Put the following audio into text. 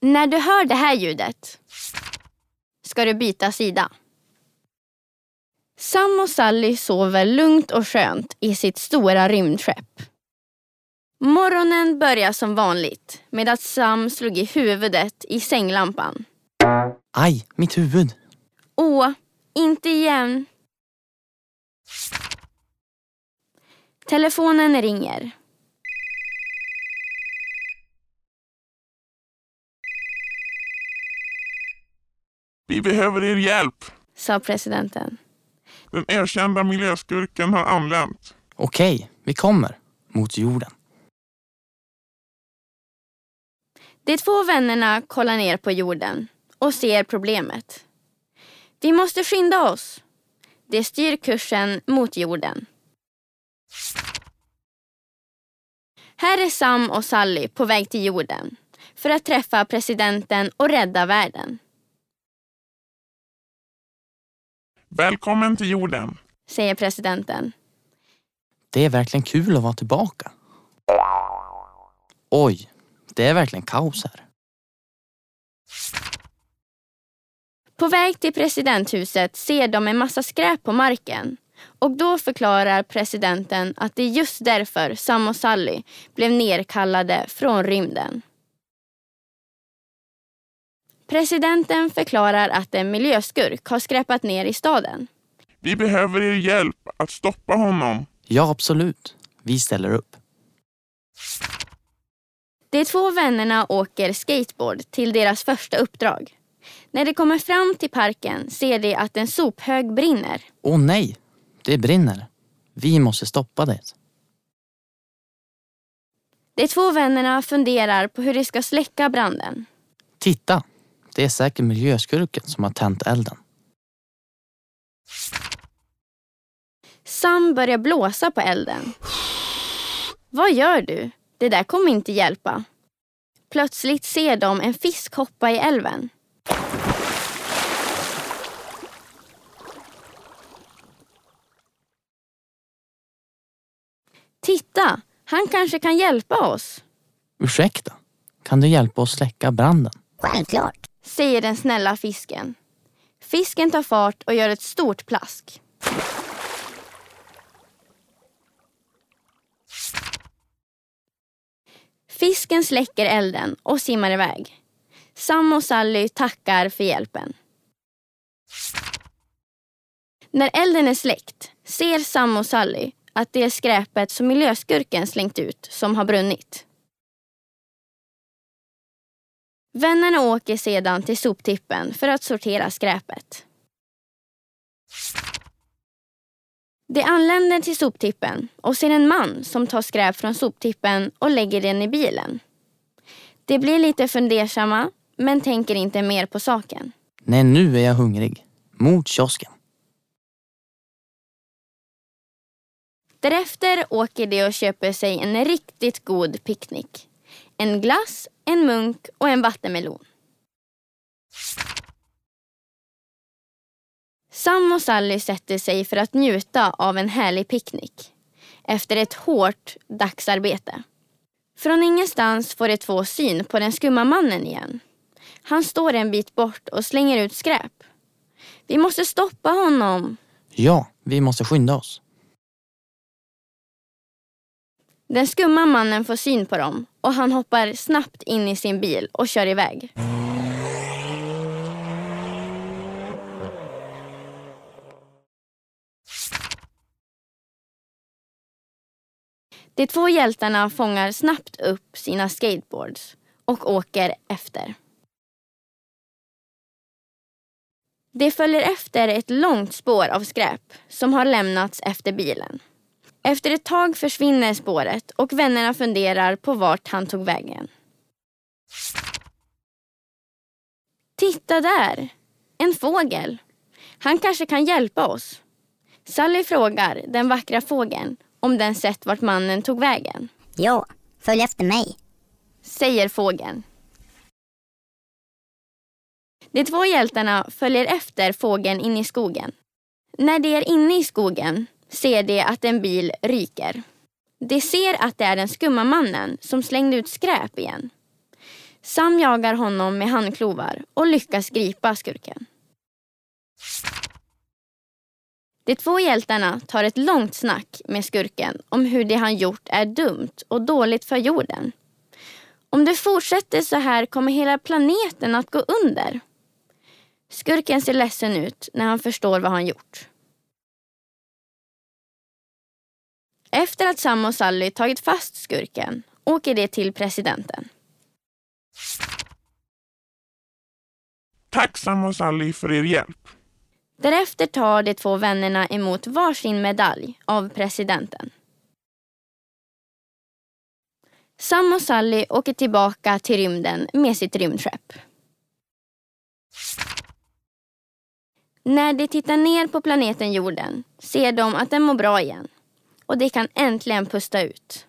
När du hör det här ljudet ska du byta sida. Sam och Sally sover lugnt och skönt i sitt stora rymdskepp. Morgonen börjar som vanligt med att Sam slog i huvudet i sänglampan. Aj, mitt huvud. Åh, inte igen. Telefonen ringer. Vi behöver er hjälp. sa presidenten. Den erkända miljöskurken har anlänt. Okej, vi kommer. Mot jorden. De två vännerna kollar ner på jorden och ser problemet. Vi måste skynda oss. De styr kursen mot jorden. Här är Sam och Sally på väg till jorden för att träffa presidenten och rädda världen. Välkommen till jorden. Säger presidenten. Det är verkligen kul att vara tillbaka. Oj, det är verkligen kaos här. På väg till presidenthuset ser de en massa skräp på marken. Och då förklarar presidenten att det är just därför Sam och Sally blev nerkallade från rymden. Presidenten förklarar att en miljöskurk har skräpat ner i staden. Vi behöver er hjälp att stoppa honom. Ja, absolut. Vi ställer upp. De två vännerna åker skateboard till deras första uppdrag. När de kommer fram till parken ser de att en sophög brinner. Åh nej, det brinner. Vi måste stoppa det. De två vännerna funderar på hur de ska släcka branden. Titta, det är säkert miljöskurken som har tänt elden. Sam börjar blåsa på elden. Vad gör du? Det där kommer inte hjälpa. Plötsligt ser de en fisk hoppa i älven. Titta, han kanske kan hjälpa oss, Ursäkta, kan du hjälpa oss släcka branden? Självklart säger den snälla fisken. Fisken tar fart och gör ett stort plask. Fisken släcker elden och simmar iväg. Sam och Sally tackar för hjälpen. När elden är släckt ser Sam och Sally att det är skräpet som miljöskurken slängt ut som har brunnit. Vännerna åker sedan till soptippen för att sortera skräpet. De anländer till soptippen och ser en man som tar skräp från soptippen och lägger den i bilen. De blir lite fundersamma men tänker inte mer på saken. Nej, nu är jag hungrig. Mot kiosken. Därefter åker de och köper sig en riktigt god picknick. En glass, en munk och en vattenmelon. Sam och Sally sätter sig för att njuta av en härlig picknick efter ett hårt dagsarbete. Från ingenstans får de två syn på den skumma mannen igen. Han står en bit bort och slänger ut skräp. Vi måste stoppa honom, Ja, vi måste skynda oss. Den skumma mannen får syn på dem och han hoppar snabbt in i sin bil och kör iväg. De två hjältarna fångar snabbt upp sina skateboards och åker efter. De följer efter ett långt spår av skräp som har lämnats efter bilen. Efter ett tag försvinner spåret och vännerna funderar på vart han tog vägen. Titta där! En fågel. Han kanske kan hjälpa oss. Sally frågar den vackra fågeln om den sett vart mannen tog vägen. Ja, följ efter mig. Säger fågeln. De två hjältarna följer efter fågeln in i skogen. När de är inne i skogen ser de att en bil ryker. De ser att det är den skumma mannen som slängde ut skräp igen. Sam jagar honom med handklovar och lyckas gripa skurken. De två hjältarna tar ett långt snack med skurken om hur det han gjort är dumt och dåligt för jorden. Om det fortsätter så här kommer hela planeten att gå under. Skurken ser ledsen ut när han förstår vad han gjort. Efter att Sam och Sally tagit fast skurken åker de till presidenten. Tack Sam och Sally för er hjälp. Därefter tar de två vännerna emot varsin medalj av presidenten. Sam och Sally åker tillbaka till rymden med sitt rymdskepp. När de tittar ner på planeten jorden ser de att den mår bra igen och de kan äntligen pusta ut.